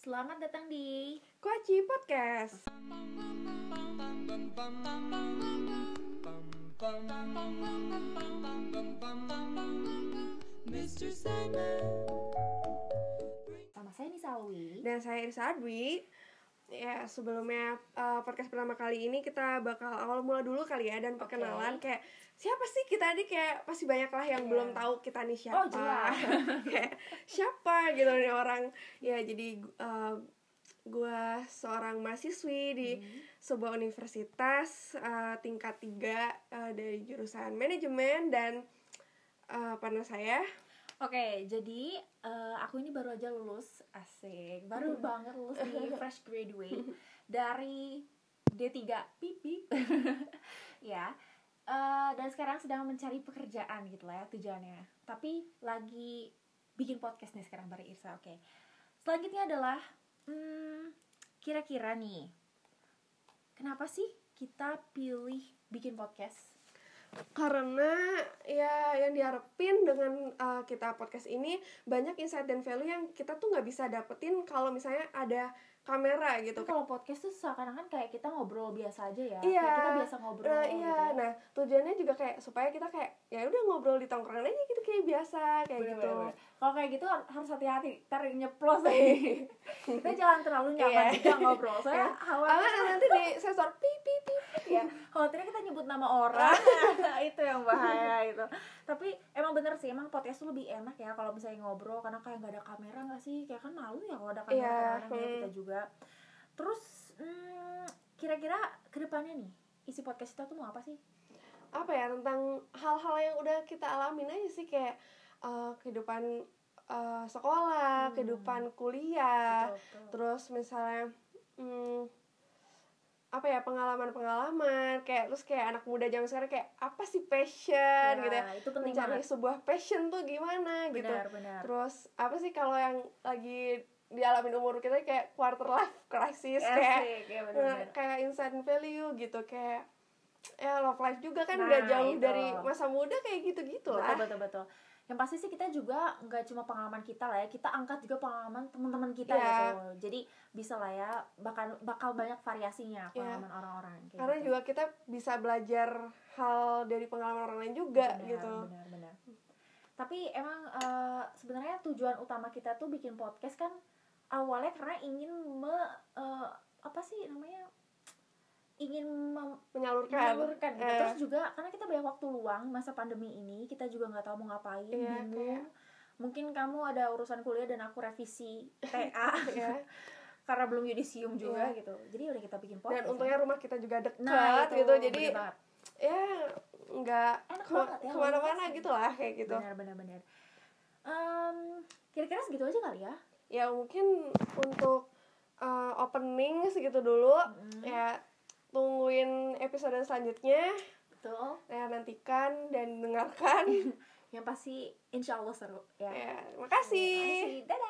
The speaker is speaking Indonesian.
Selamat datang di Kuaci Podcast. Mr. Sandman. sama saya Nisa Alwi. Dan saya Irsa Adwi. Ya, sebelumnya uh, podcast pertama kali ini kita bakal awal mula dulu kali ya dan perkenalan kayak siapa sih kita nih kayak pasti banyak lah yang Iya. belum tahu kita nih siapa. Oh, jelas. kayak siapa gitu nih orang. Ya, jadi uh, gua seorang mahasiswi di Hmm. sebuah universitas uh, tingkat 3 uh, dari jurusan manajemen dan uh, partner saya Oke, jadi eh, aku ini baru aja lulus, asik, baru banget lulus di fresh graduate dari D3 pipi, ya. Eh, dan sekarang sedang mencari pekerjaan gitu lah ya tujuannya. Tapi lagi bikin podcast nih sekarang bareng Irsa. Oke. Selanjutnya adalah hmm, kira-kira nih, kenapa sih kita pilih bikin podcast? Karena ya yang diharapin dengan uh, kita podcast ini banyak insight dan value yang kita tuh nggak bisa dapetin kalau misalnya ada kamera gitu Kan kalau podcast tuh seakan-akan kayak kita ngobrol biasa aja ya. Iya. Kayak kita biasa ngobrol nah gitu iya ya. nah tujuannya juga kayak supaya kita kayak ya udah ngobrol di tongkrongan aja gitu kayak biasa kayak Bener, gitu. Kalau kayak gitu har- harus hati-hati, ntar nyeplos kita jangan terlalu nyaman Iya. juga ngobrol. Soalnya Iya. Aman nanti di sensor pi pi pi ya, khawatirnya kita nyebut nama orang. itu yang bahaya itu. Tapi emang bener sih, emang podcast tuh lebih enak ya kalau misalnya ngobrol karena kayak nggak ada kamera nggak sih? Kayak kan malu ya kalau ada kamera kadang-kadang ya hmm. kita juga. Terus hmm, kira-kira ke depannya nih isi podcast kita tuh mau apa sih? apa ya tentang hal-hal yang udah kita alamin aja sih kayak uh, kehidupan uh, sekolah Hmm. kehidupan kuliah Betul, betul. terus misalnya hmm, apa ya pengalaman-pengalaman kayak terus kayak anak muda zaman sekarang kayak apa sih passion Ya, gitu ya itu penting mencari banget. sebuah passion tuh gimana gitu Benar, benar. terus apa sih kalau yang lagi dialamin umur kita kayak quarter life crisis kayak Asik, ya Nah, benar-benar. kayak insight value gitu kayak ya love life juga kan Nah, jauh itu. dari masa muda kayak gitu-gitu lah betul betul betul yang pasti sih kita juga nggak cuma pengalaman kita lah ya kita angkat juga pengalaman teman-teman kita Iya. gitu jadi bisa lah ya bakal bakal banyak variasinya pengalaman orang-orang Iya. karena gitu. juga kita bisa belajar hal dari pengalaman orang lain juga Benar, gitu benar benar tapi emang eh, sebenarnya tujuan utama kita tuh bikin podcast kan awalnya karena ingin me eh, apa sih namanya ingin menyalurkan, menyalurkan gitu. Eh, terus juga karena kita banyak waktu luang masa pandemi ini kita juga nggak tahu mau ngapain Iya, bingung. kayak- mungkin kamu ada urusan kuliah dan aku revisi TA ya. karena belum yudisium juga Iya. gitu. Jadi udah kita bikin dan podcast untungnya rumah kita juga dekat nah itu. gitu jadi ya nggak ke- ya, ke mana-mana gitu lah kayak gitu. Benar benar benar. Em, kira-kira segitu aja kali ya? Ya mungkin untuk uh, opening segitu dulu. Mm-mm. ya tungguin episode selanjutnya. Betul. Ya nantikan dan dengarkan. Yang pasti insya Allah seru. Ya. Ya terima kasih. Terima kasih. dadah